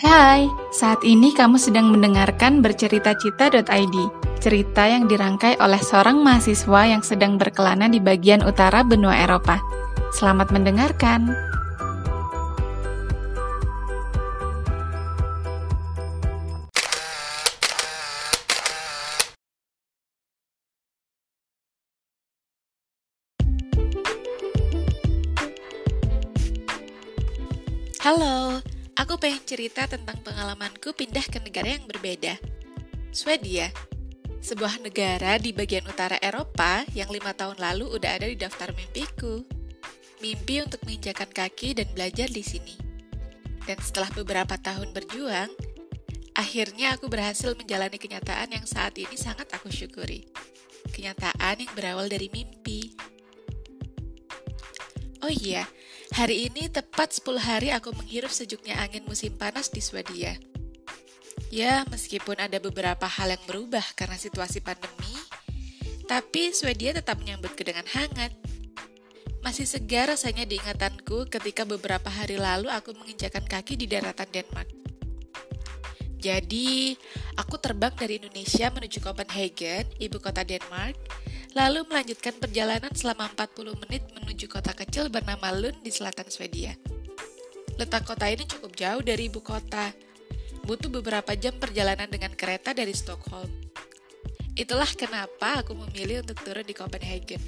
Hai, saat ini kamu sedang mendengarkan bercerita-cita.id, cerita yang dirangkai oleh seorang mahasiswa yang sedang berkelana di bagian utara benua Eropa. Selamat mendengarkan. Halo, aku pengen cerita tentang pengalamanku pindah ke negara yang berbeda. Swedia, sebuah negara di bagian utara Eropa yang lima tahun lalu udah ada di daftar mimpiku. Mimpi untuk menginjakan kaki dan belajar di sini. Dan setelah beberapa tahun berjuang, akhirnya aku berhasil menjalani kenyataan yang saat ini sangat aku syukuri. Kenyataan yang berawal dari mimpi. Oh iya, hari ini tepat 10 hari aku menghirup sejuknya angin musim panas di Swedia. Ya, meskipun ada beberapa hal yang berubah karena situasi pandemi, tapi Swedia tetap menyambutku dengan hangat. Masih segar rasanya di ingatanku ketika beberapa hari lalu aku menginjakan kaki di daratan Denmark. Jadi, aku terbang dari Indonesia menuju Copenhagen, ibu kota Denmark, lalu melanjutkan perjalanan selama 40 menit menuju kota kecil bernama Lund di selatan Swedia. Letak kota ini cukup jauh dari ibu kota. Butuh beberapa jam perjalanan dengan kereta dari Stockholm. Itulah kenapa aku memilih untuk turun di Copenhagen.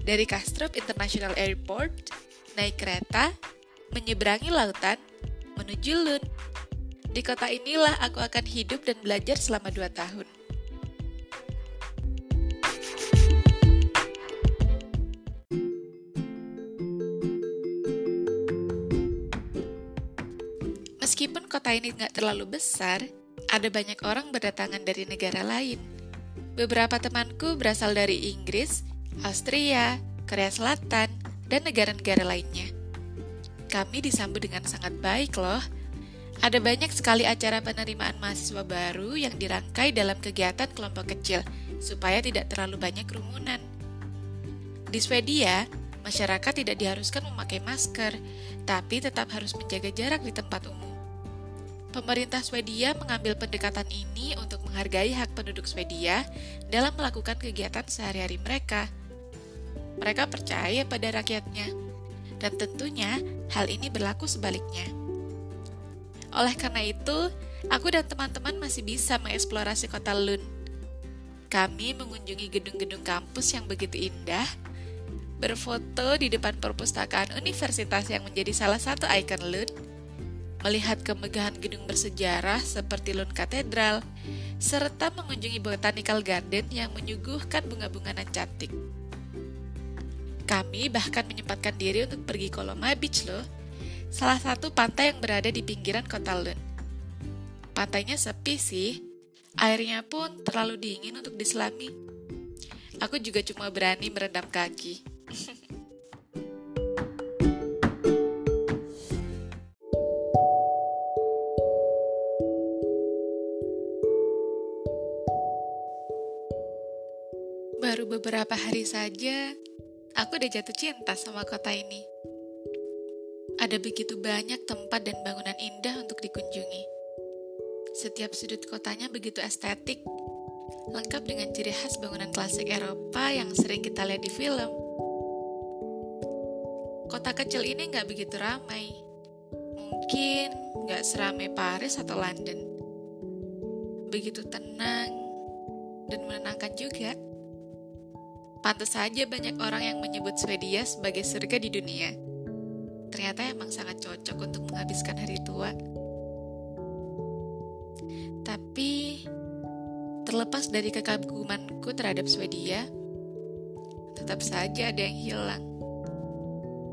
Dari Kastrup International Airport, naik kereta, menyeberangi lautan, menuju Lund. Di kota inilah aku akan hidup dan belajar selama dua tahun. Meskipun kota ini nggak terlalu besar, ada banyak orang berdatangan dari negara lain. Beberapa temanku berasal dari Inggris, Austria, Korea Selatan, dan negara-negara lainnya. Kami disambut dengan sangat baik loh. Ada banyak sekali acara penerimaan mahasiswa baru yang dirangkai dalam kegiatan kelompok kecil, supaya tidak terlalu banyak kerumunan. Di Swedia, masyarakat tidak diharuskan memakai masker, tapi tetap harus menjaga jarak di tempat umum. Pemerintah Swedia mengambil pendekatan ini untuk menghargai hak penduduk Swedia dalam melakukan kegiatan sehari-hari mereka. Mereka percaya pada rakyatnya, dan tentunya hal ini berlaku sebaliknya. Oleh karena itu, aku dan teman-teman masih bisa mengeksplorasi kota Lund. Kami mengunjungi gedung-gedung kampus yang begitu indah, berfoto di depan perpustakaan universitas yang menjadi salah satu ikon Lund, melihat kemegahan gedung bersejarah seperti Lund Katedral, serta mengunjungi Botanical Garden yang menyuguhkan bunga-bunga nan cantik. Kami bahkan menyempatkan diri untuk pergi ke Loma Beach loh, salah satu pantai yang berada di pinggiran kota Lund. Pantainya sepi sih, airnya pun terlalu dingin untuk diselami. Aku juga cuma berani merendam kaki. Baru beberapa hari saja, aku udah jatuh cinta sama kota ini. Ada begitu banyak tempat dan bangunan indah untuk dikunjungi. Setiap sudut kotanya begitu estetik, lengkap dengan ciri khas bangunan klasik Eropa yang sering kita lihat di film. Kota kecil ini nggak begitu ramai. Mungkin nggak seramai Paris atau London. Begitu tenang dan menenangkan juga. Pantas saja banyak orang yang menyebut Swedia sebagai surga di dunia. Ternyata emang sangat cocok untuk menghabiskan hari tua. Tapi, terlepas dari kekagumanku terhadap Swedia, tetap saja ada yang hilang.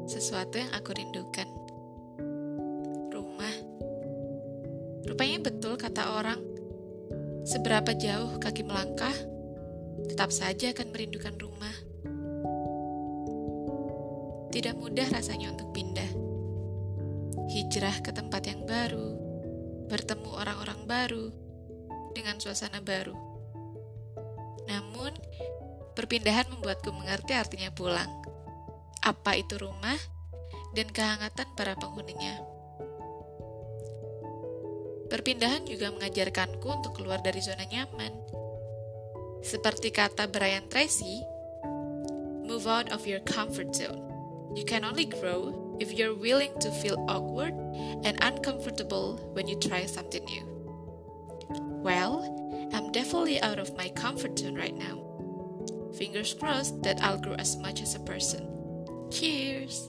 Sesuatu yang aku rindukan. Rumah. Rupanya betul kata orang, seberapa jauh kaki melangkah, tetap saja akan merindukan rumah. Tidak mudah rasanya untuk pindah. Hijrah ke tempat yang baru, bertemu orang-orang baru, dengan suasana baru. Namun, perpindahan membuatku mengerti artinya pulang. Apa itu rumah dan kehangatan para penghuninya. Perpindahan juga mengajarkanku untuk keluar dari zona nyaman. Seperti kata Brian Tracy, move out of your comfort zone. You can only grow if you're willing to feel awkward and uncomfortable when you try something new. Well, I'm definitely out of my comfort zone right now. Fingers crossed that I'll grow as much as a person. Cheers!